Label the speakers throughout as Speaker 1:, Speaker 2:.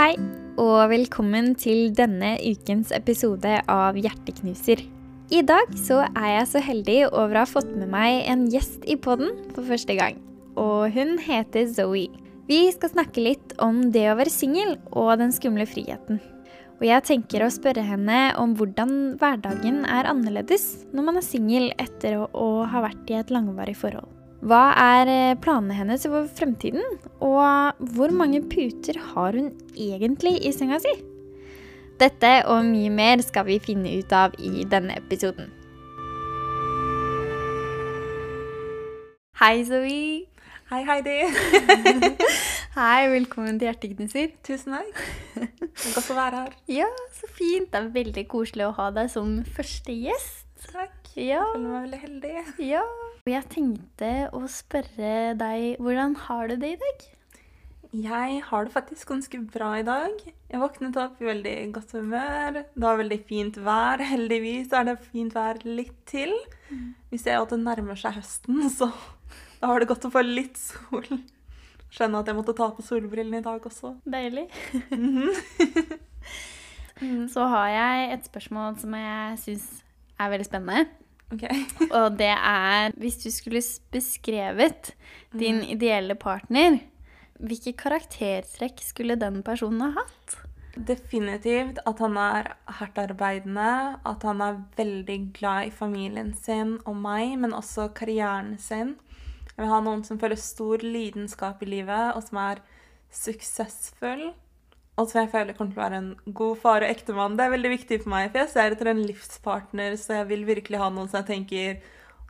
Speaker 1: Hei, og velkommen til denne ukens episode av Hjerteknuser. I dag så er jeg så heldig over å ha fått med meg en gjest i podden for første gang. Og hun heter Zoe. Vi skal snakke litt om det å være singel og den skumle friheten. Og jeg tenker å spørre henne om hvordan hverdagen er annerledes når man er singel etter å, å ha vært i et langvarig forhold. Hva er eh, planene hennes for fremtiden? Og hvor mange puter har hun egentlig i senga si? Dette og mye mer skal vi finne ut av i denne episoden. Hei, Zoe.
Speaker 2: Hei, Heidi.
Speaker 1: Hei, velkommen til Hjerteknuser.
Speaker 2: Tusen takk. Godt å være her.
Speaker 1: Ja, så fint. Det er veldig koselig å ha deg som første gjest.
Speaker 2: Takk.
Speaker 1: Ja,
Speaker 2: Jeg føler meg veldig heldig.
Speaker 1: ja. Og jeg tenkte å spørre deg, hvordan har du det i dag?
Speaker 2: Jeg har det faktisk ganske bra i dag. Jeg våknet opp i veldig godt humør. Det var veldig fint vær. Heldigvis er det fint vær litt til. Vi ser at det nærmer seg høsten, så da var det godt å få litt sol. Skjønner at jeg måtte ta på solbrillene i dag også.
Speaker 1: Deilig.
Speaker 2: Mm.
Speaker 1: Så har jeg et spørsmål som jeg syns er veldig spennende.
Speaker 2: Okay.
Speaker 1: Og det er hvis du skulle beskrevet din ideelle partner, hvilke karaktertrekk skulle den personen ha hatt?
Speaker 2: Definitivt at han er hardtarbeidende, at han er veldig glad i familien sin og meg, men også karrieren sin. Jeg vil ha noen som føler stor lidenskap i livet, og som er suksessfull. Som jeg føler jeg kommer til å være en god far og ektemann. Det er veldig viktig for meg, for jeg ser etter en livspartner, så jeg vil virkelig ha noen som jeg tenker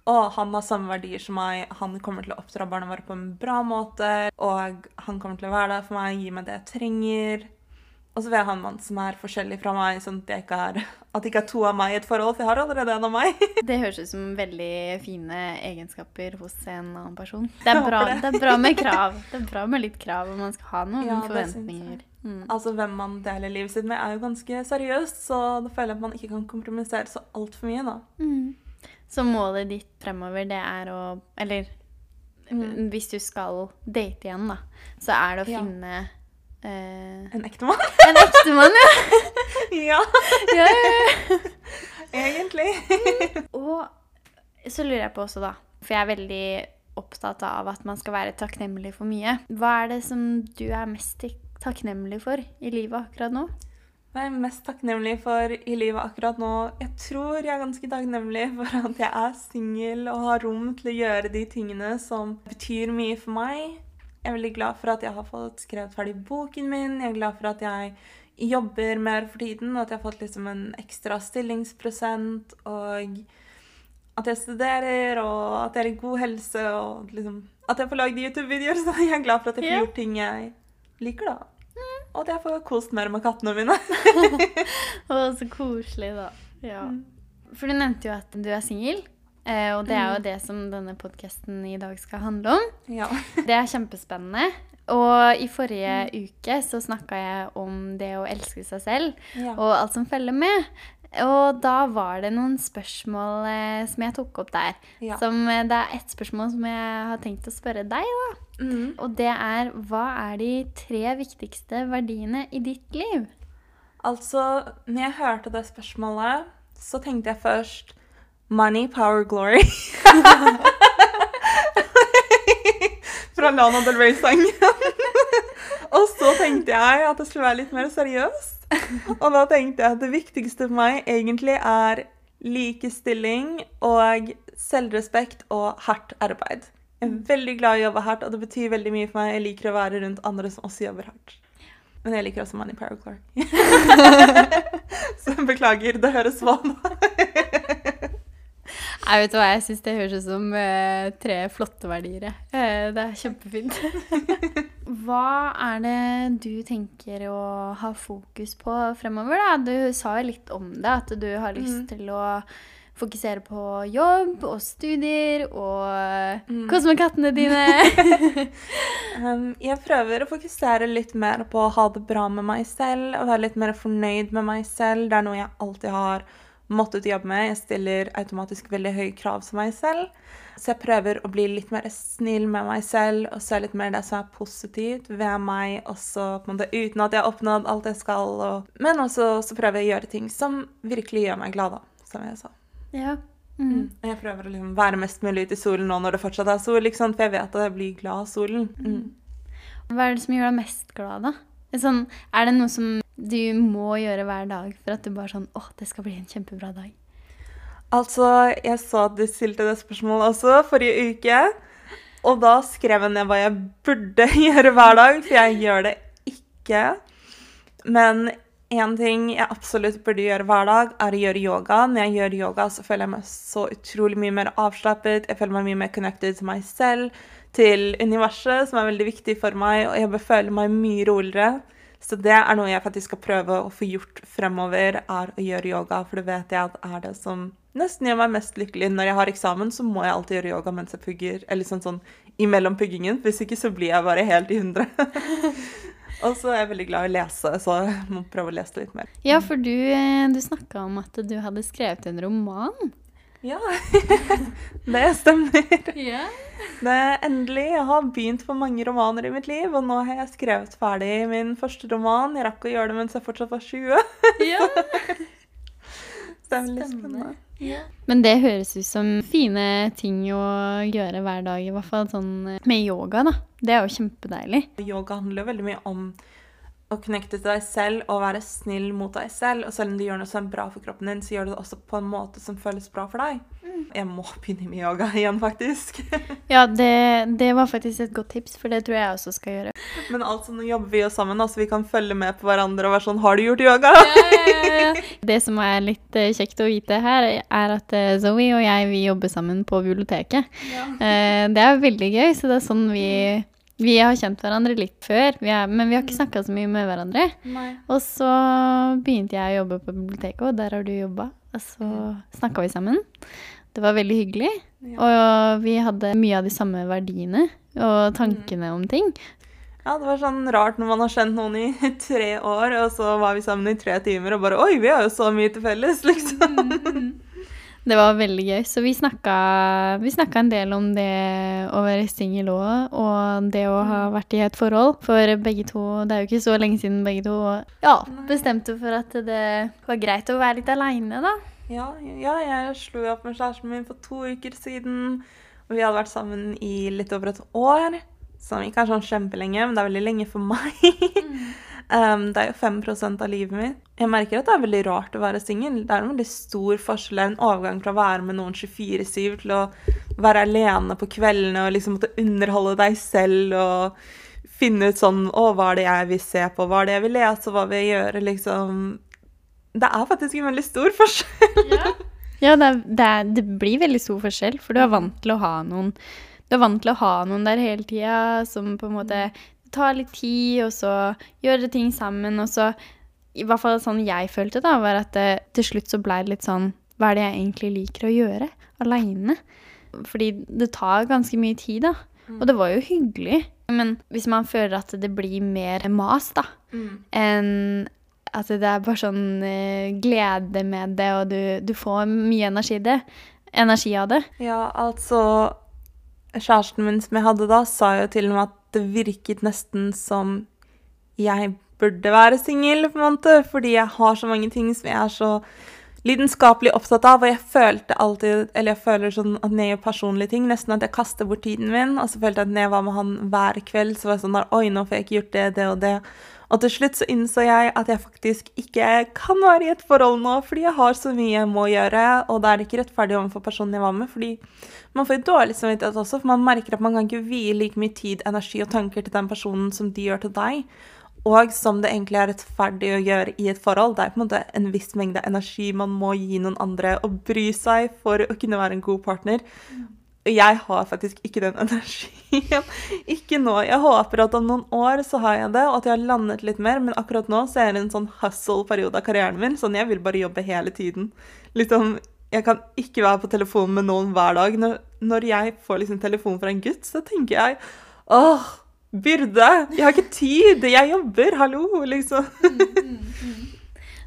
Speaker 2: å, han har samme verdier som meg, han kommer til å oppdra barna våre på en bra måte, og han kommer til å være der for meg, gi meg det jeg trenger. Og så vil jeg ha en mann som er forskjellig fra meg, sånn at, ikke er, at det ikke er to av meg i et forhold, for jeg har allerede en av meg.
Speaker 1: Det høres ut som veldig fine egenskaper hos en annen person. Det er bra,
Speaker 2: det.
Speaker 1: det er bra med krav. Det er bra med litt krav, og man skal ha noen
Speaker 2: Ja,
Speaker 1: forventninger. Mm.
Speaker 2: Altså, Hvem man deler livet sitt med, er jo ganske seriøst, så da føler jeg at man ikke kan kompromissere så altfor mye, da.
Speaker 1: Mm. Så målet ditt fremover, det er å Eller
Speaker 2: Mm.
Speaker 1: hvis du skal date igjen, da, så er det å
Speaker 2: Ja.
Speaker 1: Eh,
Speaker 2: En ektemann.
Speaker 1: en ektemann, ja.
Speaker 2: ja,
Speaker 1: ja,
Speaker 2: egentlig.
Speaker 1: Og så lurer jeg på også, da, for jeg er veldig opptatt av at man skal være takknemlig for mye. Hva er det som du er mest takknemlig for i livet akkurat nå?
Speaker 2: Hva er mest takknemlig for i livet akkurat nå? Jeg tror jeg er ganske takknemlig for at jeg er singel og har rom til å gjøre de tingene som betyr mye for meg. Jeg er veldig glad for at jeg har fått skrevet ferdig boken min. Jeg er glad for at jeg jobber mer for tiden, at jeg har fått liksom en ekstra stillingsprosent, og at jeg studerer, og at jeg er i god helse, og liksom at jeg får lagd YouTube-videoer. Så jeg er glad for at jeg får gjort ting jeg liker, da. Og at jeg får kost mer med kattene mine.
Speaker 1: Å, så koselig, da. Ja.
Speaker 2: Mm.
Speaker 1: For du nevnte jo at du er singel. Eh, Og det er
Speaker 2: Mm.
Speaker 1: jo det som denne podkasten i dag skal handle om.
Speaker 2: Ja.
Speaker 1: Det er kjempespennende. Og i forrige
Speaker 2: Mm.
Speaker 1: uke så snakka jeg om det å elske seg selv
Speaker 2: ja.
Speaker 1: og alt som følger med. Og da var det noen spørsmål eh, som jeg tok opp der.
Speaker 2: Ja.
Speaker 1: Som, eh, det er ett spørsmål som jeg har tenkt å spørre deg, da.
Speaker 2: Mm.
Speaker 1: Og det er hva er de tre viktigste verdiene i ditt liv?
Speaker 2: Altså, når jeg hørte det spørsmålet, så tenkte jeg først Money, power, glory. Fra Lana Del Rey-sangen. Og så tenkte jeg at det skulle være litt mer seriøst. Og da tenkte jeg at det viktigste for meg egentlig er likestilling og selvrespekt og hardt arbeid. Jeg er veldig glad i å jobbe hardt, og det betyr veldig mye for meg. Jeg liker å være rundt andre som også jobber hardt. Men jeg liker også Money Power Clark. Så beklager, det høres vann.
Speaker 1: Jeg vet hva, jeg syns det høres ut som eh, tre flotte verdier. Eh, det er kjempefint. hva er det du tenker å ha fokus på fremover, da? Du sa jo litt om det, at du har lyst
Speaker 2: Mm.
Speaker 1: til å fokusere på jobb og studier og
Speaker 2: Mm.
Speaker 1: kose med kattene dine.
Speaker 2: Um, jeg prøver å fokusere litt mer på å ha det bra med meg selv og være litt mer fornøyd med meg selv. Det er noe jeg alltid har måttet jobbe med. Jeg stiller automatisk veldig høye krav til meg selv. Så jeg prøver å bli litt mer snill med meg selv og se litt mer det som er positivt ved meg, også på en måte uten at jeg har oppnådd alt jeg skal. Og... Men også så prøver jeg å gjøre ting som virkelig gjør meg glad, da, som jeg sa.
Speaker 1: Ja.
Speaker 2: Mm. Jeg prøver å liksom være mest mulig ute i solen nå når det fortsatt er sol, liksom, for jeg vet at jeg blir glad av solen. Mm.
Speaker 1: Hva er det som gjør deg mest glad, da? Sånn, er det noe som du må gjøre hver dag for at du bare sånn Å, det skal bli en kjempebra dag?
Speaker 2: Altså, jeg så at du stilte det spørsmålet også forrige uke. Og da skrev jeg ned hva jeg burde gjøre hver dag, for jeg gjør det ikke. Men én ting jeg absolutt burde gjøre hver dag, er å gjøre yoga. Når jeg gjør yoga, så føler jeg meg så utrolig mye mer avslappet. Jeg føler meg mye mer connected til meg selv, til universet, som er veldig viktig for meg, og jeg føler meg mye roligere. Så det er noe jeg faktisk skal prøve å få gjort fremover, er å gjøre yoga, for det vet jeg at er det som nesten gjør meg mest lykkelig. Når jeg har eksamen, så må jeg alltid gjøre yoga mens jeg pugger, eller sånn sånn imellom puggingen. Hvis ikke så blir jeg bare helt i hundre. Og så er jeg veldig glad i å lese, så jeg må prøve å lese litt mer.
Speaker 1: Ja, for du, du snakka om at du hadde skrevet en roman.
Speaker 2: Ja, det stemmer.
Speaker 1: Yeah.
Speaker 2: Det endelig. Jeg har begynt på mange romaner i mitt liv, og nå har jeg skrevet ferdig min første roman. Jeg rakk å gjøre det mens jeg fortsatt var 20.
Speaker 1: ja.
Speaker 2: Så det er veldig spennende.
Speaker 1: Yeah. Men det høres ut som fine ting å gjøre hver dag, i hvert fall sånn med yoga, da. Det er jo kjempedeilig.
Speaker 2: Yoga handler jo veldig mye om å connecte til deg selv og være snill mot deg selv. Og selv om du gjør noe som er bra for kroppen din, så gjør du det også på en måte som føles bra for deg. Mm. Jeg må begynne med yoga igjen, faktisk.
Speaker 1: ja, det, det, var faktisk et godt tips, for det tror jeg også skal gjøre.
Speaker 2: Men altså, nå jobber vi jo sammen, så altså, vi kan følge med på hverandre og være sånn Har du gjort yoga?
Speaker 1: ja, ja, ja. Det som er litt uh, kjekt å vite her, er at uh, Zoe og jeg, vi jobber sammen på biblioteket. Uh, det er veldig gøy, så det er sånn vi vi har kjent hverandre litt før, vi er, men vi har ikke mm. snakka så mye med hverandre.
Speaker 2: Nei.
Speaker 1: Og så begynte jeg å jobbe på biblioteket, og der har du jobba. Og så mm. snakka vi sammen. Det var veldig hyggelig. Ja. Og vi hadde mye av de samme verdiene og tankene mm. om ting.
Speaker 2: Ja, det var sånn rart når man har kjent noen i tre år, og så var vi sammen i tre timer og bare Oi, vi har jo så mye til felles, liksom. Mm.
Speaker 1: Det var veldig gøy. Så vi snakka, vi snakka en del om det å være singel òg, og det å ha mm. vært i et forhold. For begge to Det er jo ikke så lenge siden begge to ja, bestemte for at det var greit å være litt aleine, da.
Speaker 2: Ja, ja, jeg slo opp med kjæresten min for to uker siden. Og vi hadde vært sammen i litt over et år. Som ikke er sånn kjempelenge, men det er veldig lenge for meg. Mm. Um, det er jo 5% av livet mitt. Jeg merker at det er veldig rart å være singel. Det er en veldig stor forskjell, en overgang fra å være med noen 24-7 til å være alene på kveldene og liksom måtte underholde deg selv og finne ut sånn Å, hva er det jeg vil se på? Hva er det jeg vil lese? Hva vil jeg gjøre? Liksom Det er faktisk en veldig stor forskjell.
Speaker 1: Ja, ja det, er, det, er, det, blir veldig stor forskjell, for du er vant til å ha noen du er vant til å ha noen der hele tida som på en måte ta litt tid, og så gjøre ting sammen, og så I hvert fall sånn jeg følte, da, var at det, til slutt så blei det litt sånn Hva er det jeg egentlig liker å gjøre aleine? Fordi det tar ganske mye tid, da. Og det var jo hyggelig. Men hvis man føler at det blir mer mas, da, mm. enn at det er bare sånn uh, glede med det, og du, du får mye energi, det, energi av det.
Speaker 2: Ja, altså Kjæresten min som jeg hadde da, sa jo til og med at det virket nesten som jeg burde være singel, på en måte, fordi jeg har så mange ting som jeg er så lidenskapelig opptatt av, og jeg følte alltid Eller jeg føler sånn at når jeg gjør personlige ting, nesten at jeg kaster bort tiden min. Og så følte jeg at når jeg var med han hver kveld, så var jeg sånn der Oi, nå får jeg ikke gjort det, det og det. Og til slutt så innså jeg at jeg faktisk ikke kan være i et forhold nå, fordi jeg har så mye jeg må gjøre, og det er ikke rettferdig overfor personen jeg var med, fordi man får dårlig samvittighet også, for man merker at man kan ikke vie like mye tid, energi og tanker til den personen som de gjør til deg. Og som det egentlig er rettferdig å gjøre i et forhold. Det er på en måte en viss mengde energi man må gi noen andre og bry seg for å kunne være en god partner. Jeg har faktisk ikke den energien. Ikke nå. Jeg håper at om noen år så har jeg det, og at jeg har landet litt mer, men akkurat nå så er det en sånn hustle-periode av karrieren min. Sånn jeg vil bare jobbe hele tiden. Liksom, jeg kan ikke være på telefonen med noen hver dag. Når, jeg får liksom telefon fra en gutt, så tenker jeg åh, byrde! Jeg har ikke tid! Jeg jobber! Hallo! Liksom.
Speaker 1: Mm, mm, mm.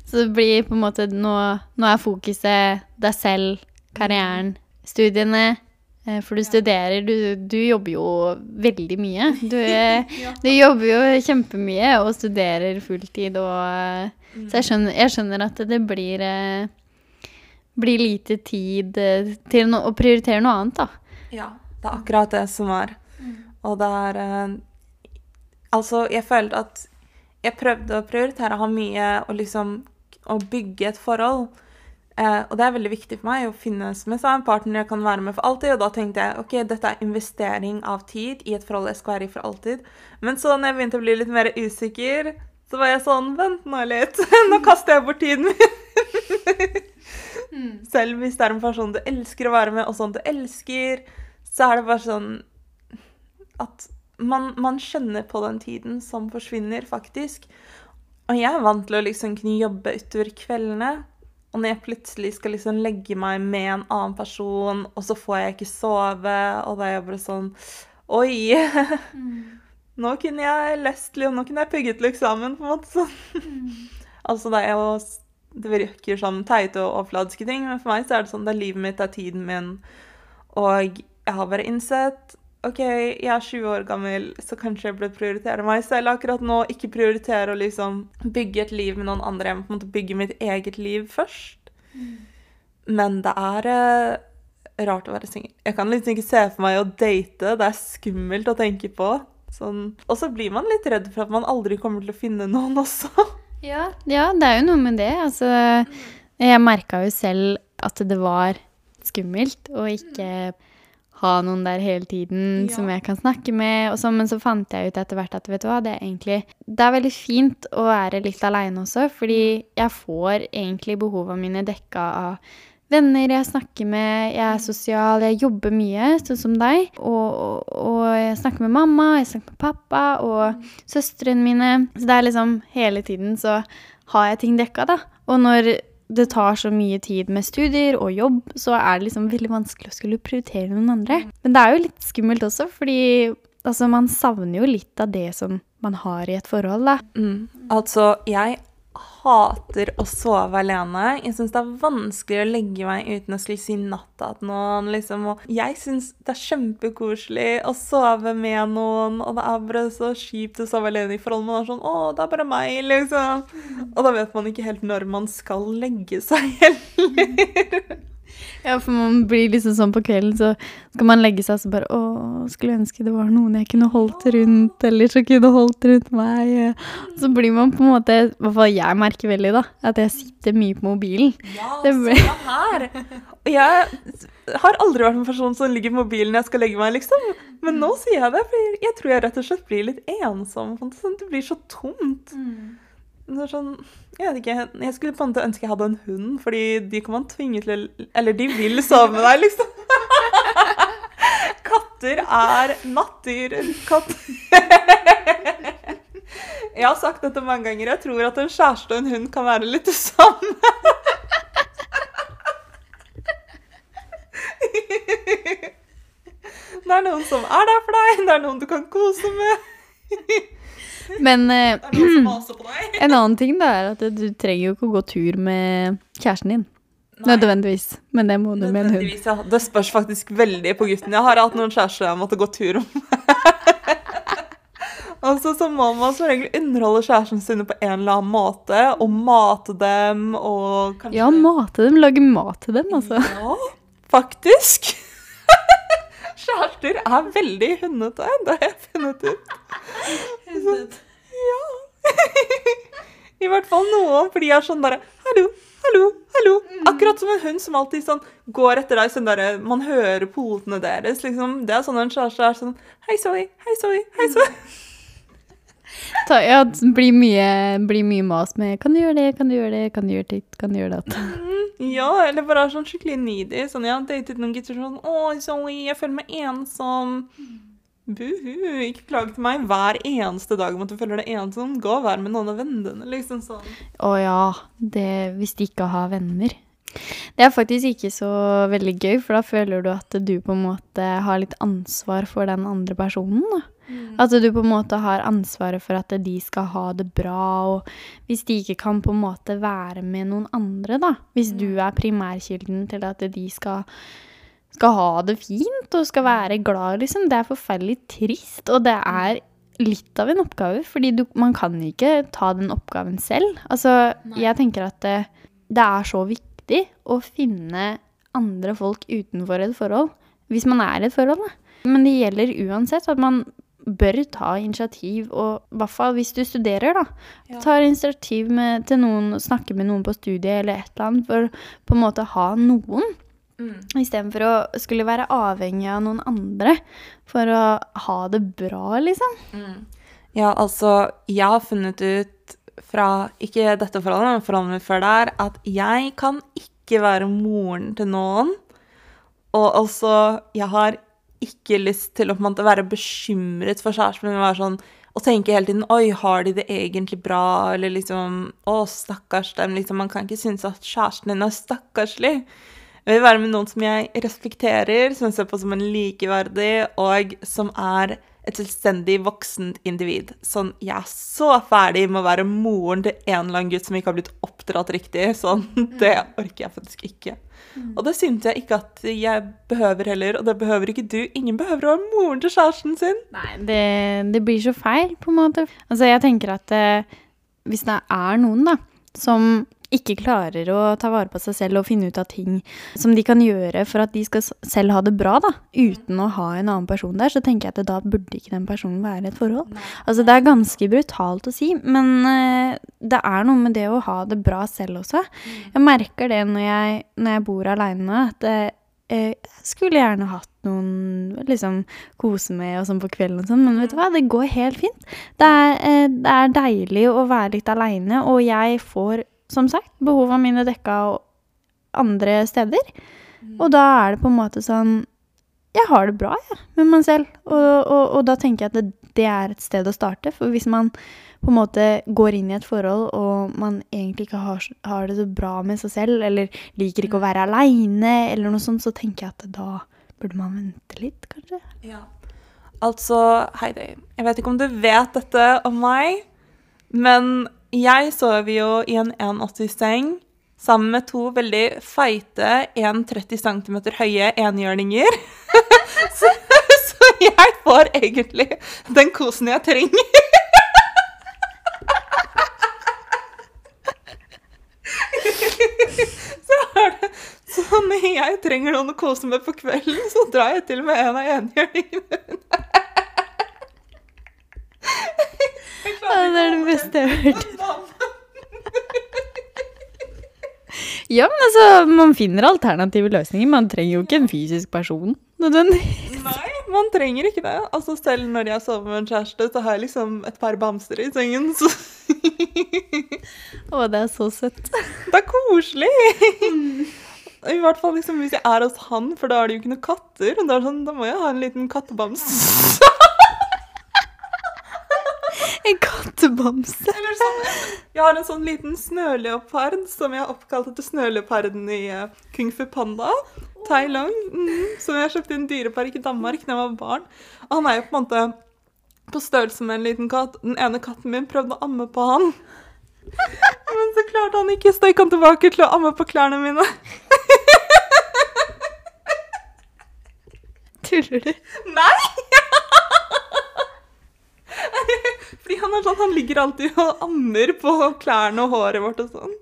Speaker 1: Så det blir på en måte Nå, nå er fokuset deg selv, karrieren, studiene. Eh, For du studerer, du, du jobber jo veldig mye. Du, du jobber jo kjempemye og studerer fulltid og eh, Så jeg skjønner, jeg skjønner at det blir eh, blir lite tid til no, å prioritere noe annet, da.
Speaker 2: Ja, det er akkurat det som er. Og det er Altså, jeg følte at jeg prøvde å prioritere å ha mye og liksom å bygge et forhold. Eh, og det er veldig viktig for meg å finne som jeg sa, en partner jeg kan være med for alltid. Og da tenkte jeg ok, dette er investering av tid i et forhold jeg skal være i for alltid. Men så når jeg begynte å bli litt mer usikker, så var jeg sånn Vent nå litt. nå kaster jeg bort tiden min. Selv hvis det er en person du elsker å være med, og sånn du elsker, så er det bare sånn at man, man skjønner på den tiden som forsvinner, faktisk. Og jeg er vant til å liksom kunne jobbe utover kveldene. Og når jeg plutselig skal liksom legge meg med en annen person, og så får jeg ikke sove, og da er jeg bare sånn Oi! Nå kunne jeg lest litt, og nå kunne jeg pugget til eksamen, på en måte. sånn. altså, det er jo Det virker som teite og overfladiske ting, men for meg så er det sånn det er livet mitt, det er tiden min. Og jeg har bare innsett OK, jeg er 20 år gammel, så kanskje jeg burde prioritere meg selv akkurat nå. Ikke prioritere å liksom bygge et liv med noen andre. Jeg må på en måte bygge mitt eget liv først. Men det er eh, rart å være singel. Jeg kan liksom ikke se for meg å date. Det er skummelt å tenke på. Sånn. Og så blir man litt redd for at man aldri kommer til å finne noen også.
Speaker 1: Ja, ja det er jo noe med det. Altså, jeg merka jo selv at det var skummelt å ikke ha noen der hele tiden
Speaker 2: Ja.
Speaker 1: som jeg kan snakke med. Så, men så fant jeg ut etter hvert at vet du hva, det er egentlig Det er veldig fint å være litt aleine også, fordi jeg får egentlig behova mine dekka av venner jeg snakker med, jeg er sosial, jeg jobber mye, sånn som deg. Og, og, og jeg snakker med mamma, jeg snakker med pappa og søstrene mine. Så det er liksom hele tiden så har jeg ting dekka, da. Og når det tar så mye tid med studier og jobb, så er det liksom veldig vanskelig å skulle prioritere noen andre. Men det er jo litt skummelt også, fordi altså, man savner jo litt av det som man har i et forhold, da.
Speaker 2: Mm. Altså, jeg hater å sove alene. Jeg syns det er vanskelig å legge meg uten å skulle si natta til noen. Liksom. Jeg syns det er kjempekoselig å sove med noen, og det er bare så kjipt å sove alene i forhold. Man er sånn 'Å, det er bare meg', liksom. Og da vet man ikke helt når man skal legge seg heller.
Speaker 1: Ja, for man blir liksom sånn på kvelden, så skal man legge seg og så bare Å, skulle ønske det var noen jeg kunne holdt rundt, eller som kunne holdt rundt meg. Så blir man på en måte I hvert fall jeg merker veldig, da, at jeg sitter mye på mobilen.
Speaker 2: Ja,
Speaker 1: Det ble-
Speaker 2: her. Jeg har aldri vært en person som ligger på mobilen når jeg skal legge meg, liksom. Men nå sier jeg det, for jeg tror jeg rett og slett blir litt ensom. Sånn, det blir så tomt. Er sånn, jeg vet ikke, jeg skulle på en måte ønske jeg hadde en hund, fordi de kan man tvinge til å Eller de vil sove med deg, liksom. Katter er nattdyr. Katt... Jeg har sagt dette mange ganger. Jeg tror at en kjæreste og en hund kan være litt det samme. Det er noen som er der for deg, det er noen du kan kose med.
Speaker 1: Men uh,
Speaker 2: Det er noen som maser på.
Speaker 1: En annen ting da er at du trenger jo ikke å gå tur med kjæresten din.
Speaker 2: Nei.
Speaker 1: Nødvendigvis. Men det må du med en hund.
Speaker 2: Ja. Det spørs faktisk veldig på gutten. Jeg har hatt noen kjærester jeg måtte gå tur om. altså, så må man som regel underholde kjæresten sine på en eller annen måte, og mate dem, og kanskje
Speaker 1: Ja, mate dem. Lage mat til dem, altså.
Speaker 2: Ja, faktisk. Kjærester er veldig hundete, det har jeg funnet ut. Ja. I hvert fall noen, for de er sånn derre Hallo, hallo, hallo. Akkurat som en hund som alltid sånn går etter deg. sånn der, Man hører potene deres. liksom. Det er sånn en kjæreste er sånn Hei, Zoe. Hei, Zoe. Hei, Zoe.
Speaker 1: Ta, ja, det blir mye, blir mye mas med Kan du gjøre det, kan du gjøre det, kan du gjøre det?' kan du gjøre det
Speaker 2: Ja, eller bare sånn skikkelig needy. Sånn, Jeg har datet noen gutter sånn Å, Zoe, jeg føler meg ensom. Buhu, ikke klag til meg hver eneste dag om at du føler deg ensom. Gå og vær med noen av vennene dine. liksom sånn.
Speaker 1: Å ja, det, hvis de ikke har venner. Det er faktisk ikke så veldig gøy, for da føler du at du på en måte har litt ansvar for den andre personen. Da. At du på en måte har ansvaret for at de skal ha det bra, og hvis de ikke kan på en måte være med noen andre, da. Hvis du er primærkilden til at de skal, skal ha det fint og skal være glad, liksom. Det er forferdelig trist, og det er litt av en oppgave, fordi du, man kan ikke ta den oppgaven selv. Altså,
Speaker 2: Nei.
Speaker 1: jeg tenker at det, det er så viktig å finne andre folk utenfor et forhold, hvis man er i et forhold, da. Men det gjelder uansett at man bør ta initiativ, og i hvert fall hvis du studerer, da.
Speaker 2: Ja.
Speaker 1: Ta initiativ med, til noen, snakke med noen på studiet eller et eller annet, for på en måte ha noen.
Speaker 2: Mm.
Speaker 1: Istedenfor å skulle være avhengig av noen andre for å ha det bra, liksom.
Speaker 2: Mm. Ja, altså, jeg har funnet ut fra ikke dette forholdet, men forholdet mitt før der, at jeg kan ikke være moren til noen. Og altså, jeg har ikke lyst til å på en måte være bekymret for kjæresten min. Være sånn, og tenke hele tiden Oi, har de det egentlig bra? Eller liksom Å, stakkars dem. Liksom, man kan ikke synes at kjæresten din er stakkarslig. Jeg vil være med noen som jeg respekterer, som jeg ser på som en likeverdig, og som er et selvstendig voksent individ. Sånn, jeg er så ferdig med å være moren til en eller annen gutt som ikke har blitt oppdratt riktig. Sånn, det orker jeg faktisk ikke. Og det syns jeg ikke at jeg behøver heller, og det behøver ikke du. Ingen behøver å være moren til kjæresten sin.
Speaker 1: Nei, det, det blir så feil, på en måte. Altså, jeg tenker at eh, hvis det er noen, da, som ikke klarer å ta vare på seg selv og finne ut av ting som de kan gjøre for at de skal selv ha det bra, da, uten å ha en annen person der, så tenker jeg at da burde ikke den personen være et forhold. Altså, det er ganske brutalt å si, men eh, det er noe med det å ha det bra selv også. Jeg merker det når jeg, når jeg bor aleine, at eh, jeg skulle gjerne hatt noen liksom kose med og sånn på kvelden og sånn, men vet du hva, det går helt fint. Det er, eh, det er deilig å være litt aleine, og jeg får, som sagt, behovene mine dekka andre steder. Og da er det på en måte sånn Jeg har det bra, jeg, med meg selv. Og, og, og da tenker jeg at det, det er et sted å starte. For hvis man på en måte går inn i et forhold, og man egentlig ikke har, har det så bra med seg selv, eller liker ikke å være aleine, eller noe sånt, så tenker jeg at da burde man vente litt, kanskje.
Speaker 2: Ja. Altså, Heidi, jeg vet ikke om du vet dette om meg, men jeg sover jo i en 1,80-seng sammen med to veldig feite 1,30 cm høye enhjørninger. så, så jeg får egentlig den kosen jeg trenger. så det så når jeg trenger noen å kose med på kvelden, så drar jeg til med en av enhjørningene mine.
Speaker 1: Det er det beste jeg har hørt. Ja, men altså, man finner alternative løsninger. Man trenger jo ikke en fysisk person, nødvendigvis.
Speaker 2: Nei, man trenger ikke det. Altså Selv når jeg sover med en kjæreste, så har jeg liksom et par bamser i sengen. Så
Speaker 1: Å, det er så søtt.
Speaker 2: det er koselig. I hvert fall liksom hvis jeg er hos han, for da er det jo ikke noen katter. Da, er sånn, da må jeg ha en liten kattebamse.
Speaker 1: En kattebamse.
Speaker 2: Eller sånn, jeg har en sånn liten snøleopard som jeg har oppkalt etter snøleoparden i eh, Kung Fu Panda. Tai Long, mm, som jeg kjøpte i en dyrepark i Danmark da jeg var barn. Og han er jo på en måte på størrelse med en liten katt. Den ene katten min prøvde å amme på han. Men så klarte han ikke, så jeg kom tilbake til å amme på klærne mine.
Speaker 1: Tuller du?
Speaker 2: Nei! Fordi han er sånn, han ligger alltid og ammer på klærne og håret vårt og sånn.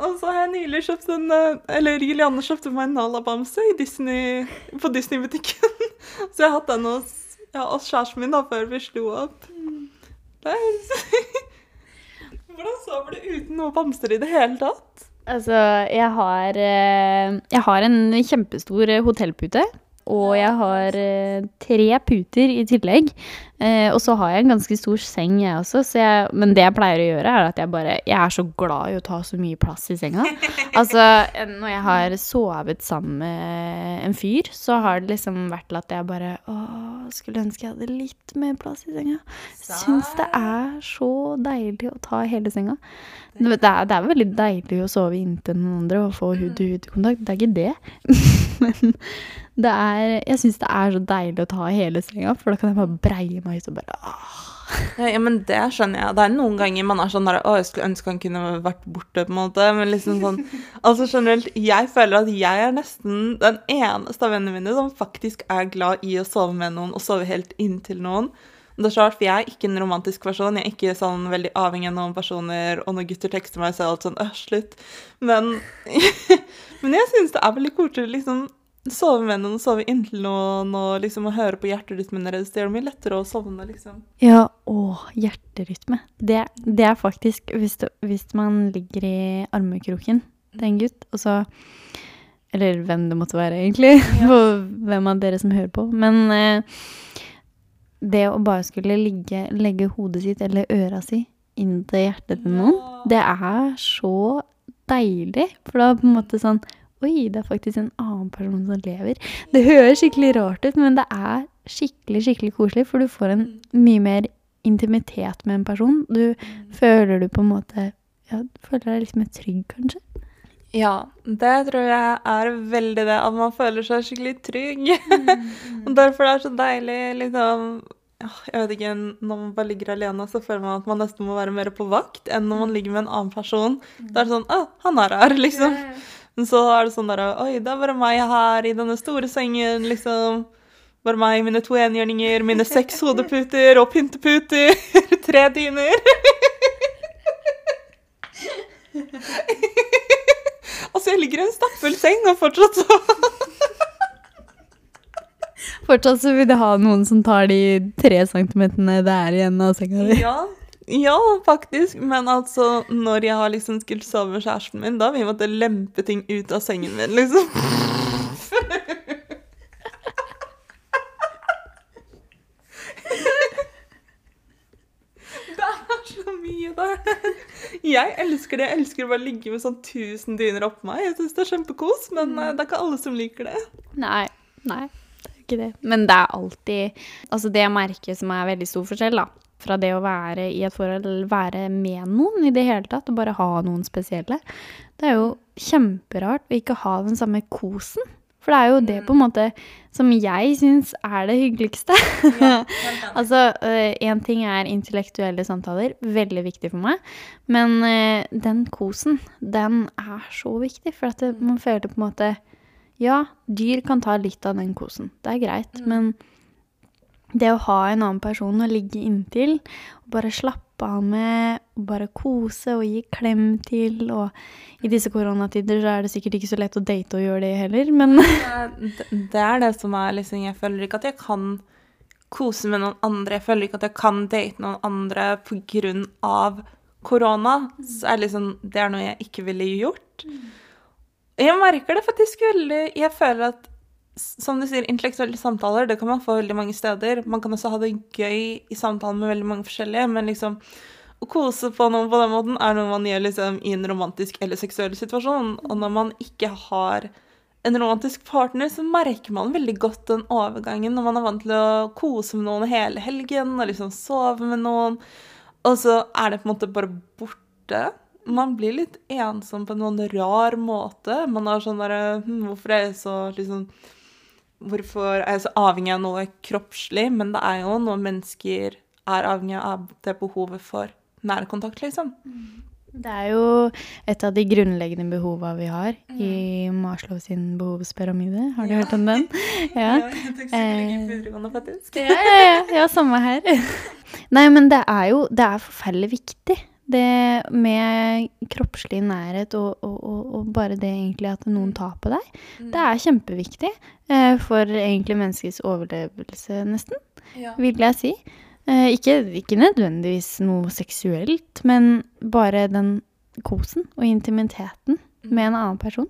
Speaker 2: Og så har jeg nylig kjøpt en eh, Eller Julianne kjøpte meg en Nala-bamse Disney, på Disney-butikken. Så jeg har hatt den hos, ja, hos kjæresten min da, før vi slo opp. Hvordan sover du uten noe bamser i det hele tatt?
Speaker 1: Altså, jeg har, eh, jeg har en kjempestor eh, hotellpute. Og jeg har eh, tre puter i tillegg. Eh, og så har jeg en ganske stor seng, jeg også. Så jeg, men det jeg pleier å gjøre, er at jeg bare Jeg er så glad i å ta så mye plass i senga. Altså, når jeg har sovet sammen med en fyr, så har det liksom vært til at jeg bare Å, skulle ønske jeg hadde litt mer plass i senga. Syns det er så deilig å ta hele senga. Det er, det er veldig deilig å sove inntil noen andre og få hud-til-hud-kontakt. Det er ikke det. Men det er, jeg syns det er så deilig å ta hele senga, for da kan jeg bare breie meg ut og bare.
Speaker 2: Ja, ja, men det skjønner jeg. Det er noen ganger man er sånn der Å, jeg skulle ønske han kunne vært borte, på en måte. Men liksom sånn Altså generelt, jeg føler at jeg er nesten den eneste av vennene mine som faktisk er glad i å sove med noen og sove helt inntil noen. Det er så for jeg er ikke en romantisk person. Jeg er ikke sånn veldig avhengig av noen personer. Og når gutter tekster meg, så er alt sånn øh, slutt. Men, men jeg syns det er veldig koselig liksom sove med noen, sove inntil noen og liksom å høre på hjerterytmen deres. Det gjør det mye lettere å sovne, liksom.
Speaker 1: Ja, å, hjerterytme. Det, det er faktisk hvis, du, hvis man ligger i armekroken til en gutt, og så Eller hvem det måtte være, egentlig. Ja. hvem av dere som hører på. Men eh, det å bare skulle ligge, legge hodet sitt eller øra si inn til hjertet til noen, det er så deilig. For da på en måte sånn Oi, det er faktisk en annen person som lever. Det høres skikkelig rart ut, men det er skikkelig, skikkelig koselig, for du får en mye mer intimitet med en person. Du føler du på en måte Ja, du føler deg litt mer trygg, kanskje.
Speaker 2: Ja, det tror jeg er veldig det, at man føler seg skikkelig trygg. Mm. derfor det er så deilig, liksom Jeg vet ikke, når man bare ligger alene, så føler man at man nesten må være mer på vakt enn når man ligger med en annen person. Da er det sånn Å, han er her, liksom. Men så er det sånn der Oi, det er bare meg her i denne store sengen, liksom. Bare meg, mine to enhjørninger, mine seks hodeputer og pynteputer. Tre dyner. altså, jeg ligger i en stappfull seng, og fortsatt så
Speaker 1: Fortsatt så vil du ha noen som tar de tre centimeterne det er igjen av senga di.
Speaker 2: Ja, ja, faktisk. Men altså, når jeg har liksom skulle sove med kjæresten min, da vil jeg måtte lempe ting ut av sengen min, liksom. Det er så mye, der. Jeg elsker det. Jeg elsker å bare ligge med sånn tusen dyner oppå meg. Jeg syns det er kjempekos, men eh, det er ikke alle som liker det.
Speaker 1: Nei, nei, det er ikke det. Men det er alltid Altså, det jeg merker som er veldig stor forskjell, da. Fra det å være i et forhold, være med noen i det hele tatt, og bare ha noen spesielle. Det er jo kjemperart å ikke ha den samme kosen. For det er jo det på en måte som jeg syns er det hyggeligste. altså, én ting er intellektuelle samtaler, veldig viktig for meg. Men eh, den kosen, den er så viktig. For at man føler på en måte Ja, dyr kan ta litt av den kosen. Det er greit. Men det å ha en annen person å ligge inntil, og bare slappe av med, og bare kose og gi klem til, og i disse koronatider så er det sikkert ikke så lett å date og gjøre det heller, men
Speaker 2: Det er det som er liksom Jeg føler ikke at jeg kan kose med noen andre. Jeg føler ikke at jeg kan date noen andre på grunn av korona. Så er det liksom Det er noe jeg ikke ville gjort. Jeg merker det faktisk veldig Jeg føler at som du sier, intellektuelle samtaler det kan man få veldig mange steder. Man kan også ha det gøy i samtalen med veldig mange forskjellige, men liksom å kose på noen på den måten er noe man gjør liksom i en romantisk eller seksuell situasjon. Og når man ikke har en romantisk partner, så merker man veldig godt den overgangen når man er vant til å kose med noen hele helgen og liksom sove med noen, og så er det på en måte bare borte. Man blir litt ensom på en noen rar måte. Man er sånn derre hm, Hvorfor er jeg så liksom Hvorfor er jeg så avhengig av noe kroppslig? Men det er jo noe mennesker er avhengig av det behovet for nærkontakt, liksom.
Speaker 1: det er jo et av de grunnleggende behova vi har i Maslow sin behovspyramide. Har du hørt om den? Ja.
Speaker 2: jeg tok psykologi på videregående, faktisk.
Speaker 1: Ja, ja, ja, ja, samme her. Nei, men det er jo det er forferdelig viktig. Det med kroppslig nærhet og, og, og, og bare det egentlig at noen tar på deg, det er kjempeviktig eh, for egentlig menneskets overlevelse, nesten,
Speaker 2: Ja.
Speaker 1: vil jeg si. Eh, ikke, ikke nødvendigvis noe seksuelt, men bare den kosen og intimiteten med en annen person.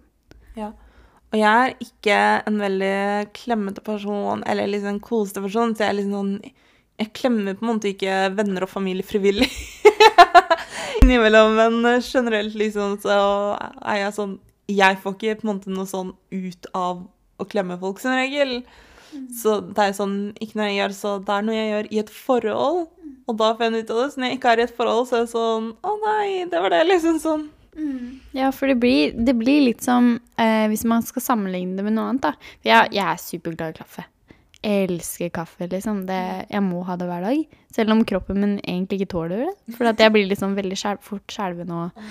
Speaker 2: Og jeg er ikke en veldig klemmete person eller liksom kosete person, så jeg er liksom sånn Jeg klemmer på en måte ikke venner og familie frivillig innimellom, men generelt liksom så er jeg sånn Jeg får ikke på en måte noe sånn ut av å klemme folk som regel. Så det er sånn Ikke noe jeg gjør så det er noe jeg gjør i et forhold, og da får jeg ut av det. Så når jeg ikke er i et forhold, så er det sånn Å nei, det var det, liksom sånn.
Speaker 1: Ja, for det blir, det blir litt som eh, hvis man skal sammenligne det med noe annet, da. Jeg, jeg er superglad i kaffe. Jeg elsker kaffe, liksom. Det, jeg må ha det hver dag. Selv om kroppen min egentlig ikke tåler det. For at jeg blir liksom veldig skjel, fort skjelven og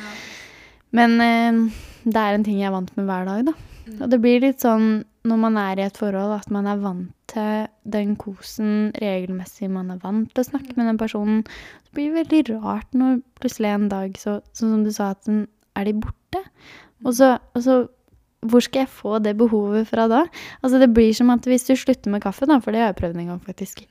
Speaker 1: Men eh, det er en ting jeg er vant med hver dag, da. Og det blir litt sånn når man er i et forhold, at man er vant til den kosen regelmessig. Man er vant til å snakke med den personen. Det blir veldig rart når plutselig en dag, så, sånn som du sa, at den, er de borte? Og så, og så hvor skal jeg få det behovet fra da? Altså Det blir som at hvis du slutter med kaffe, da, for det har jeg prøvd en gang, faktisk.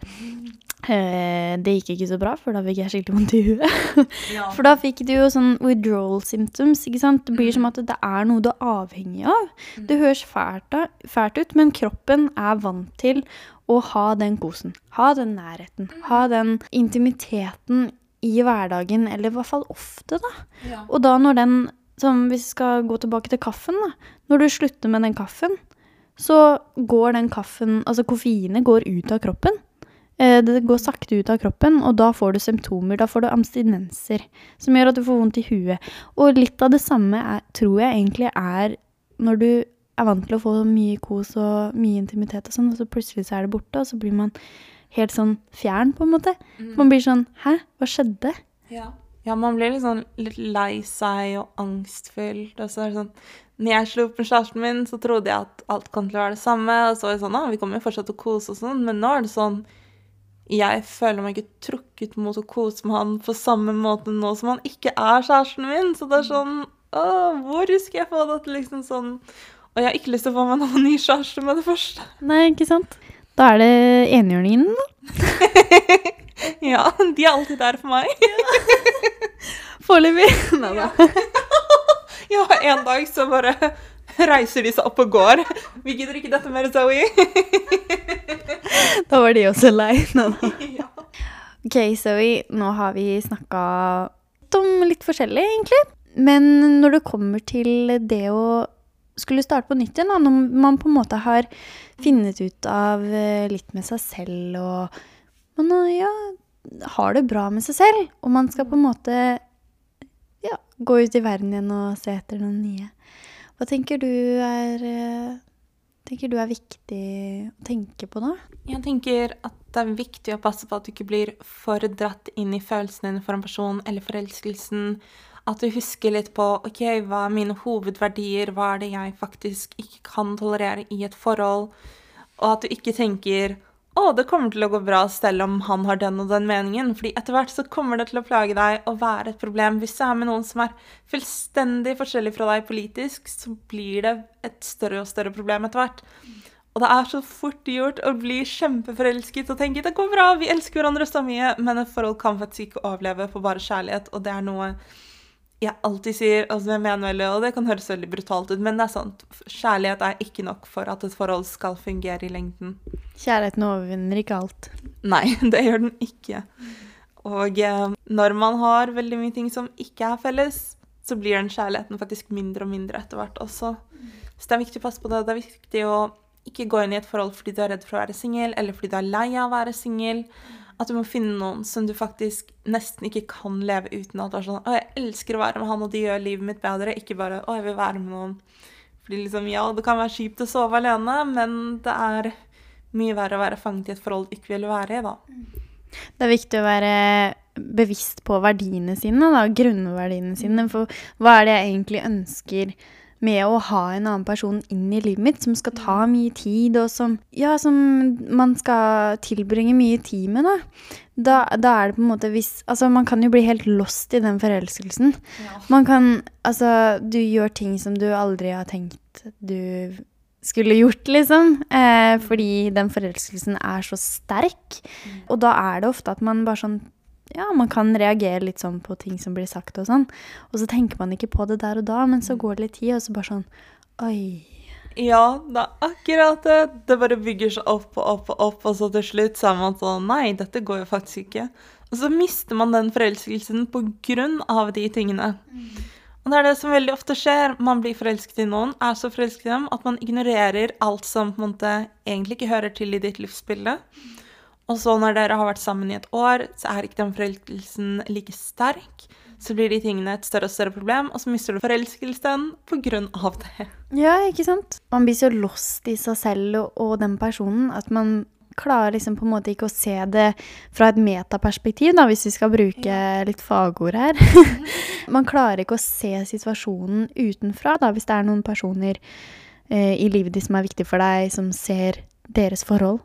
Speaker 1: Eh, det gikk ikke så bra, for da fikk jeg skikkelig vondt i huet.
Speaker 2: Ja.
Speaker 1: For da fikk du jo sånn withdrawal symptoms. ikke sant? Det blir som at det er noe du er avhengig av. Det høres fælt, da- fælt ut, men kroppen er vant til å ha den kosen. Ha den nærheten. Ha den intimiteten i hverdagen, eller i hvert fall ofte, da.
Speaker 2: Ja.
Speaker 1: Og da når den, som vi skal gå tilbake til kaffen, da. Når du slutter med den kaffen, så går den kaffen, altså koffeinet går ut av kroppen. Eh, Det går sakte ut av kroppen, og da får du symptomer. Da får du abstinenser, som gjør at du får vondt i huet. Og litt av det samme er, tror jeg egentlig er når du er vant til å få mye kos og mye intimitet og sånn, og så plutselig så er det borte, og så blir man helt sånn fjern, på en måte. Man blir sånn Hæ, hva skjedde?
Speaker 2: Ja. Ja, man blir sånn litt lei seg og angstfylt. Og så er det sånn Når jeg slo opp med kjæresten min, så trodde jeg at alt kom til å være det samme. Og så var det sånn ah, vi kommer jo fortsatt til å kose og sånn, men nå er det sånn Jeg føler meg ikke trukket mot å kose med han på samme måte nå som han ikke er kjæresten min. Så det er sånn Å, hvor skal jeg få det til liksom sånn Og jeg har ikke lyst til å få meg noen ny kjæreste med det første.
Speaker 1: Nei, ikke sant? Da er det enhjørningen, da.
Speaker 2: Ja, de er alltid der for meg.
Speaker 1: Foreløpig. Nei da.
Speaker 2: Ja, en dag så bare reiser de seg opp og går. Vi gidder ikke dette mer, Zoe.
Speaker 1: Da var de også lei. Nei da. Ok, Zoe, nå har vi snakka om litt forskjellig, egentlig. Men når det kommer til det å skulle starte på nytt igjen, da, når man på en måte har funnet ut av eh, litt med seg selv og man eh, ja, har det bra med seg selv, og man skal på en måte ja, gå ut i verden igjen og se etter noen nye. Hva tenker du er, eh, tenker du er viktig å tenke på da?
Speaker 2: Jeg tenker at det er viktig å passe på at du ikke blir for dratt inn i følelsene dine for en person eller forelskelsen. At du husker litt på ok, hva er mine hovedverdier, hva er det jeg faktisk ikke kan tolerere i et forhold, og at du ikke tenker å, det kommer til å gå bra selv om han har den og den meningen, fordi etter hvert så kommer det til å plage deg og være et problem. Hvis du er med noen som er fullstendig forskjellig fra deg politisk, så blir det et større og større problem etter hvert. Og det er så fort gjort å bli kjempeforelsket og tenke det går bra, vi elsker hverandre så mye, men et forhold kan faktisk ikke overleve på bare kjærlighet, og det er noe jeg alltid sier, og jeg mener veldig, og det kan høres veldig brutalt ut, men det er sant. Kjærlighet er ikke nok for at et forhold skal fungere i lengden.
Speaker 1: Kjærligheten overvinner ikke alt.
Speaker 2: Nei, det gjør den ikke. Og eh, når man har veldig mye ting som ikke er felles, så blir den kjærligheten faktisk mindre og mindre etter hvert også. Så det er viktig å passe på det. Det er viktig å ikke gå inn i et forhold fordi du er redd for å være singel, eller fordi du er lei av å være singel. At du må finne noen som du faktisk nesten ikke kan leve uten. At du er sånn 'Å, jeg elsker å være med han, og de gjør livet mitt bedre.' Ikke bare 'Å, jeg vil være med noen'. Fordi liksom, ja, det kan være kjipt å sove alene, men det er mye verre å være fanget i et forhold du ikke vil være i, da.
Speaker 1: Det er viktig å være bevisst på verdiene sine, da, grunnverdiene sine. For hva er det jeg egentlig ønsker med å ha en annen person inn i livet mitt, som skal ta mye tid, og som, ja, som man skal tilbringe mye tid med, da. Da, da er det på en måte hvis Altså, man kan jo bli helt lost i den forelskelsen. Man kan Altså, du gjør ting som du aldri har tenkt du skulle gjort, liksom. Eh, fordi den forelskelsen er så sterk. Og da er det ofte at man bare sånn Ja, man kan reagere litt sånn på ting som blir sagt og sånn. Og så tenker man ikke på det der og da, men så går det litt tid, og så bare sånn Oi.
Speaker 2: Ja, det er akkurat det. Det bare bygger seg opp og opp og opp, og så til slutt så er man sånn Nei, dette går jo faktisk ikke. Og så mister man den forelskelsen på grunn av de tingene. Og det er det som veldig ofte skjer. Man blir forelsket i noen, er så forelsket i dem at man ignorerer alt som på en måte egentlig ikke hører til i ditt livsbilde. Og så når dere har vært sammen i et år, så er ikke den forelskelsen like sterk. Så blir de tingene et større og større problem, og så mister du forelskelsen av det.
Speaker 1: Ja, ikke sant? Man blir så lost i seg selv og, og den personen at man klarer liksom på en måte ikke å se det fra et metaperspektiv, da, hvis vi skal bruke litt fagord her. man klarer ikke å se situasjonen utenfra, da, hvis det er noen personer eh, i livet ditt som er viktig for deg, som ser deres forhold.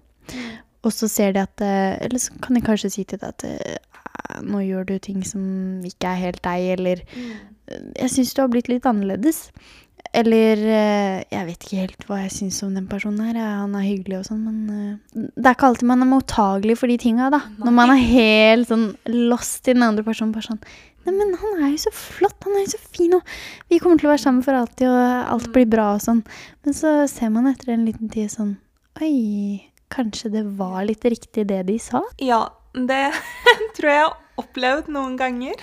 Speaker 1: Og så ser de at eh, Eller så kan de kanskje si til deg at eh, nå gjør du ting som ikke er helt deg, eller Jeg syns du har blitt litt annerledes. Eller eh, jeg vet ikke helt hva jeg syns om den personen her. Han er hyggelig og sånn, men eh, det er ikke alltid man er mottagelig for de tinga, da. Når man er helt sånn lost i den andre personen. Bare sånn Nei, men han er jo så flott, han er jo så fin, og vi kommer til å være sammen for alltid, og alt blir bra og sånn. Men så ser man etter en liten tid sånn Oi, kanskje det var litt riktig det de sa?
Speaker 2: Ja, det tror jeg opplevd noen ganger.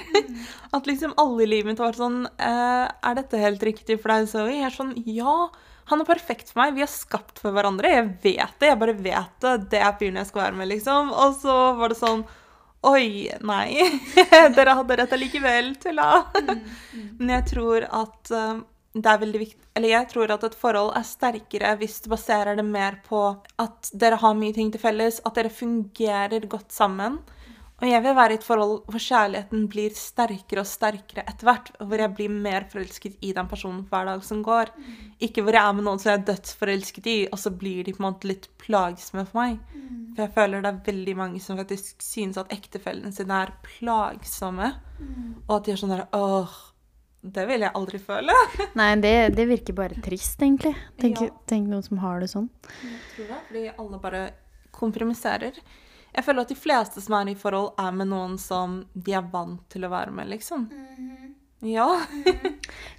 Speaker 2: At liksom alle i livet mitt har vært sånn eh, Er dette helt riktig for deg, Zoe? Jeg er sånn Ja, han er perfekt for meg. Vi er skapt for hverandre. Jeg vet det. Jeg bare vet det. Det er fyren jeg skal være med, liksom. Og så var det sånn Oi, nei. Dere hadde rett allikevel, tulla. Men jeg tror at eh, det er veldig viktig Eller jeg tror at et forhold er sterkere hvis du baserer det mer på at dere har mye ting til felles, at dere fungerer godt sammen. Og jeg vil være i et forhold hvor kjærligheten blir sterkere og sterkere etter hvert. Hvor jeg blir mer forelsket i den personen hver dag som går. Ikke hvor jeg er med noen som jeg er dødsforelsket i, og så blir de på en måte litt plagsomme for meg. For jeg føler det er veldig mange som faktisk synes at ektefellene sine er plagsomme. Og at de er sånn der åh, det vil jeg aldri føle.
Speaker 1: Nei, det, det virker bare trist, egentlig. Tenk,
Speaker 2: Ja.
Speaker 1: tenk noen som har det sånn.
Speaker 2: Jeg tror det, fordi alle bare kompromisserer. Jeg føler at de fleste som er i forhold, er med noen som de er vant til å være med, liksom. Ja.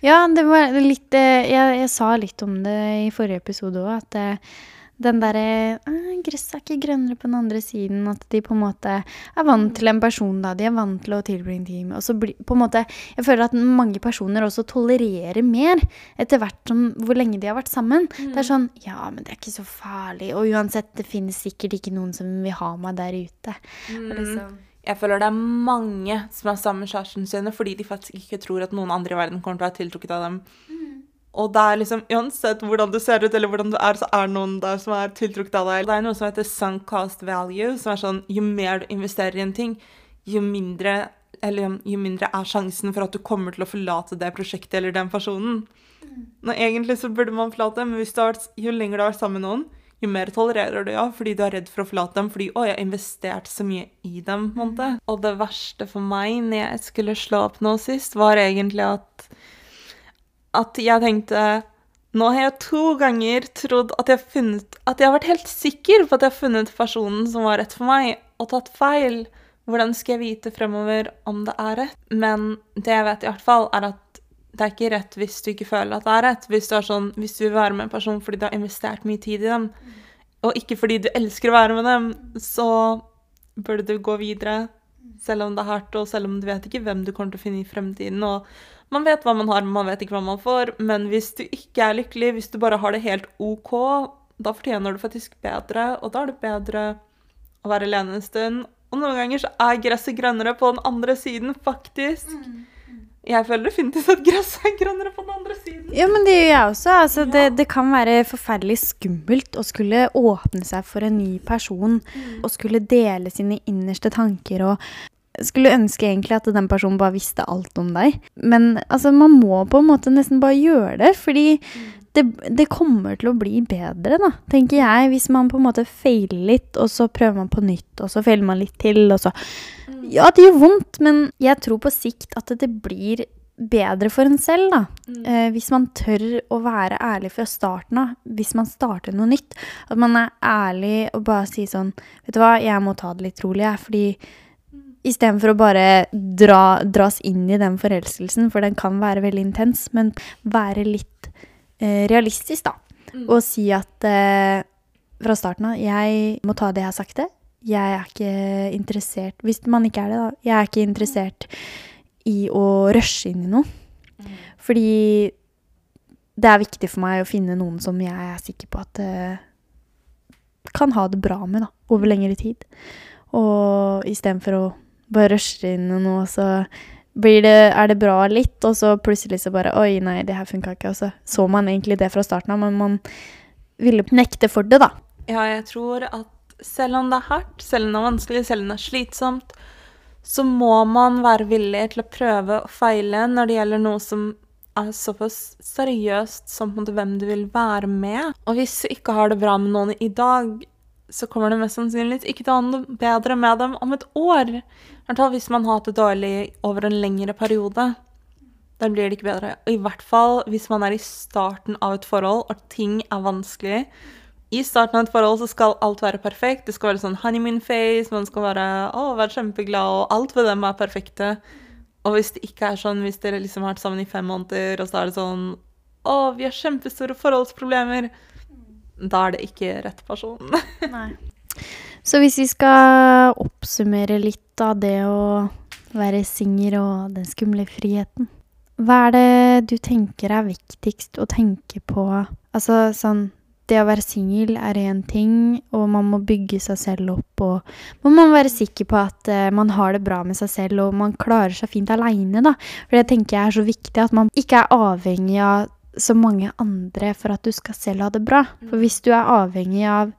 Speaker 1: Ja, det var litt eh, jeg, jeg sa litt om det i forrige episode òg, at eh, den derre eh, Gresset er ikke grønnere på den andre siden. At de på en måte er vant til en person, da. De er vant til å tilbringe tid Og så blir på en måte Jeg føler at mange personer også tolererer mer etter hvert som hvor lenge de har vært sammen. Det er sånn Ja, men det er ikke så farlig. Og uansett, det finnes sikkert ikke noen som vil ha meg der ute. Og liksom
Speaker 2: Jeg føler det er mange som er sammen med kjæresten sine fordi de faktisk ikke tror at noen andre i verden kommer til å være tiltrukket av dem. Og det er liksom, uansett hvordan du ser ut eller hvordan du er, så er det noen der som er tiltrukket av deg. Det er noe som heter sunk cost value, som er sånn jo mer du investerer i en ting, jo mindre, eller jo mindre er sjansen for at du kommer til å forlate det prosjektet eller den personen. Nå, egentlig så burde man forlate, men hvis du har, jo lenger du har vært sammen med noen, jo mer tolererer du, ja, fordi du er redd for å forlate dem, fordi å, jeg har investert så mye i dem, på en måte. Og det verste for meg når jeg skulle slå opp nå sist, var egentlig at, at jeg tenkte, nå har jeg to ganger trodd at jeg har funnet, at jeg har vært helt sikker på at jeg har funnet personen som var rett for meg, og tatt feil. Hvordan skal jeg vite fremover om det er rett? Men det jeg vet i hvert fall, er at det er ikke rett hvis du ikke føler at det er rett. Hvis du, er sånn, hvis du vil være med en person fordi du har investert mye tid i dem, og ikke fordi du elsker å være med dem, så burde du gå videre. Selv om det er hardt, og selv om du vet ikke hvem du kommer til å finne i fremtiden. Og man vet hva man har, men man vet ikke hva man får. Men hvis du ikke er lykkelig, hvis du bare har det helt OK, da fortjener du faktisk bedre. Og da er det bedre å være alene en stund. Og noen ganger så er gresset grønnere på den andre siden, faktisk. Jeg føler definitivt at gresset er grønnere på den andre siden.
Speaker 1: Ja, men det gjør jeg også. Altså, det, det kan være forferdelig skummelt å skulle åpne seg for en ny person. Og skulle dele sine innerste tanker og skulle ønske egentlig at den personen bare visste alt om deg. Men altså, man må på en måte nesten bare gjøre det, fordi det, det kommer til å bli bedre, da, tenker jeg. Hvis man på en måte feiler litt, og så prøver man på nytt, og så feiler man litt til, og så Ja, det gjør vondt, men jeg tror på sikt at det blir bedre for en selv, da. Eh, hvis man tør å være ærlig fra starten av, hvis man starter noe nytt. At man er ærlig og bare sier sånn Vet du hva, jeg må ta det litt rolig, jeg. Fordi istedenfor å bare dra, dras inn i den forelskelsen, for den kan være veldig intens, men være litt eh, realistisk, da.
Speaker 2: Mm.
Speaker 1: Og si at eh, fra starten av Jeg må ta det jeg har sagt det. Jeg er ikke interessert Hvis man ikke er det, da. Jeg er ikke interessert i å rushe inn i noe.
Speaker 2: Mm.
Speaker 1: Fordi det er viktig for meg å finne noen som jeg er sikker på at eh, kan ha det bra med, da, over lengre tid. Og istedenfor å bare rusher inn i noe, så blir det, er det bra litt, og så plutselig så bare Oi, nei, det her funka ikke. Og så så man egentlig det fra starten av, men man ville nekte for det, da.
Speaker 2: Ja, jeg tror at selv om det er hardt, selv om det er vanskelig, selv om det er slitsomt, så må man være villig til å prøve og feile når det gjelder noe som er såpass seriøst som på en måte hvem du vil være med. Og hvis du ikke har det bra med noen i dag, så kommer det mest sannsynlig ikke til å ha noe bedre med dem om et år. Hvert fall hvis man har hatt det dårlig over en lengre periode. Da blir det ikke bedre. Og i hvert fall hvis man er i starten av et forhold og ting er vanskelig. I starten av et forhold så skal alt være perfekt. Det skal være sånn honeymoon face, man skal være, å, være kjempeglad, og alt ved dem er perfekte. Og hvis det ikke er sånn, hvis dere liksom har vært sammen i fem måneder, og så er det sånn Å, vi har kjempestore forholdsproblemer. Da er det ikke rett person.
Speaker 1: Så hvis vi skal oppsummere litt av det å være singel og den skumle friheten Hva er det du tenker er viktigst å tenke på? Altså sånn Det å være singel er én ting, og man må bygge seg selv opp, og man må være sikker på at uh, man har det bra med seg selv, og man klarer seg fint aleine, da. For det tenker jeg er så viktig, at man ikke er avhengig av så mange andre for at du skal selv ha det bra. For hvis du er avhengig av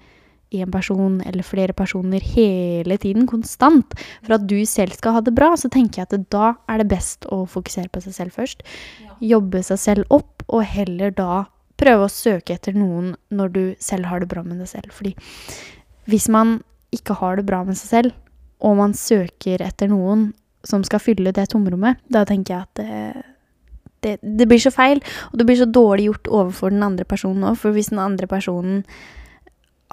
Speaker 1: én person eller flere personer hele tiden, konstant, for at du selv skal ha det bra, så tenker jeg at da er det best å fokusere på seg selv først. Jobbe seg selv opp, og heller da prøve å søke etter noen når du selv har det bra med deg selv. Fordi hvis man ikke har det bra med seg selv, og man søker etter noen som skal fylle det tomrommet, da tenker jeg at det, det, det blir så feil, og det blir så dårlig gjort overfor den andre personen òg. For hvis den andre personen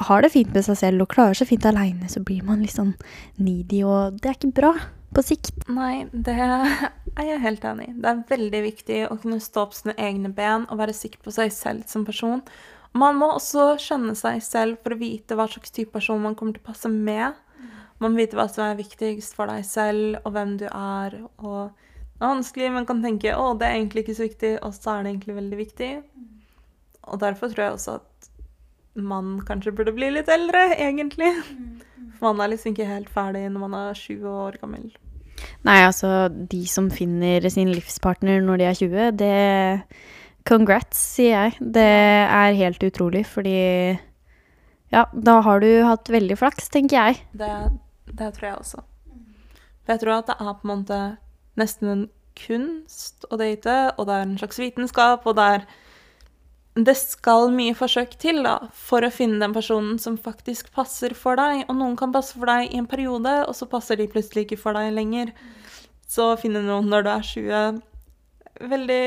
Speaker 1: har det fint med seg selv og klarer seg fint aleine, så blir man litt sånn needy, og det er ikke bra på sikt.
Speaker 2: Nei, det er jeg helt enig i. Det er veldig viktig å kunne stå på sine egne ben og være sikker på seg selv som person. Man må også skjønne seg selv for å vite hva slags type person man kommer til å passe med. Man må vite hva som er viktigst for deg selv, og hvem du er. Og det er vanskelig, man kan tenke å, det er egentlig ikke så viktig, og så er det egentlig veldig viktig. Og derfor tror jeg også at man kanskje burde bli litt eldre, egentlig. For man er liksom ikke helt ferdig når man er 20 år gammel.
Speaker 1: Nei, altså, de som finner sin livspartner når de er 20, det Congrats, sier jeg. Det er helt utrolig, fordi Ja, da har du hatt veldig flaks, tenker jeg.
Speaker 2: Det, det tror jeg også. For jeg tror at det er på en måte nesten en kunst å date, og det er en slags vitenskap, og det er Det skal mye forsøk til da, for å finne den personen som faktisk passer for deg. Og noen kan passe for deg i en periode, og så passer de plutselig ikke for deg lenger. Så finne noen når du er 20 veldig,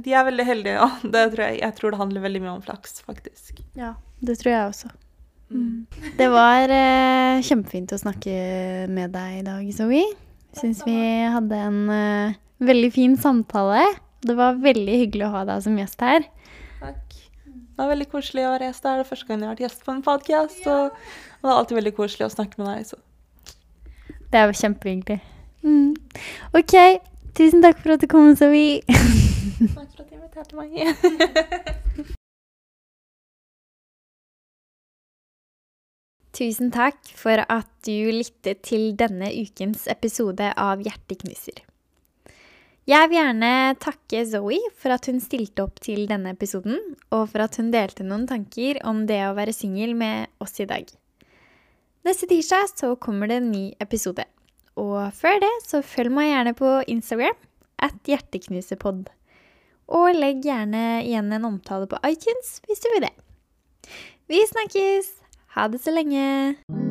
Speaker 2: De er veldig heldige, og Det tror jeg, jeg tror det handler veldig mye om flaks, faktisk.
Speaker 1: Ja, det tror jeg også. Det var eh, kjempefint å snakke med deg i dag, Zoe. Syns vi hadde en eh, veldig fin samtale. Det var veldig hyggelig å ha deg som gjest her.
Speaker 2: Det var veldig koselig å være gjest her. Det er første gang jeg har vært gjest på en podcast, Ja. og det er alltid veldig koselig å snakke med deg. Så.
Speaker 1: Det er jo kjempehyggelig. Mm. OK. Tusen takk for at du kom, Zoe.
Speaker 2: Takk for at du inviterte meg.
Speaker 1: Tusen takk for at du lyttet til denne ukens episode av Hjerteknuser. Jeg vil gjerne takke Zoe for at hun stilte opp til denne episoden, og for at hun delte noen tanker om det å være singel med oss i dag. Neste tirsdag så kommer det en ny episode. Og før det så følg meg gjerne på Instagram at hjerteknusepod. Og legg gjerne igjen en omtale på iTunes hvis du vil det. Vi snakkes! Ha det så lenge!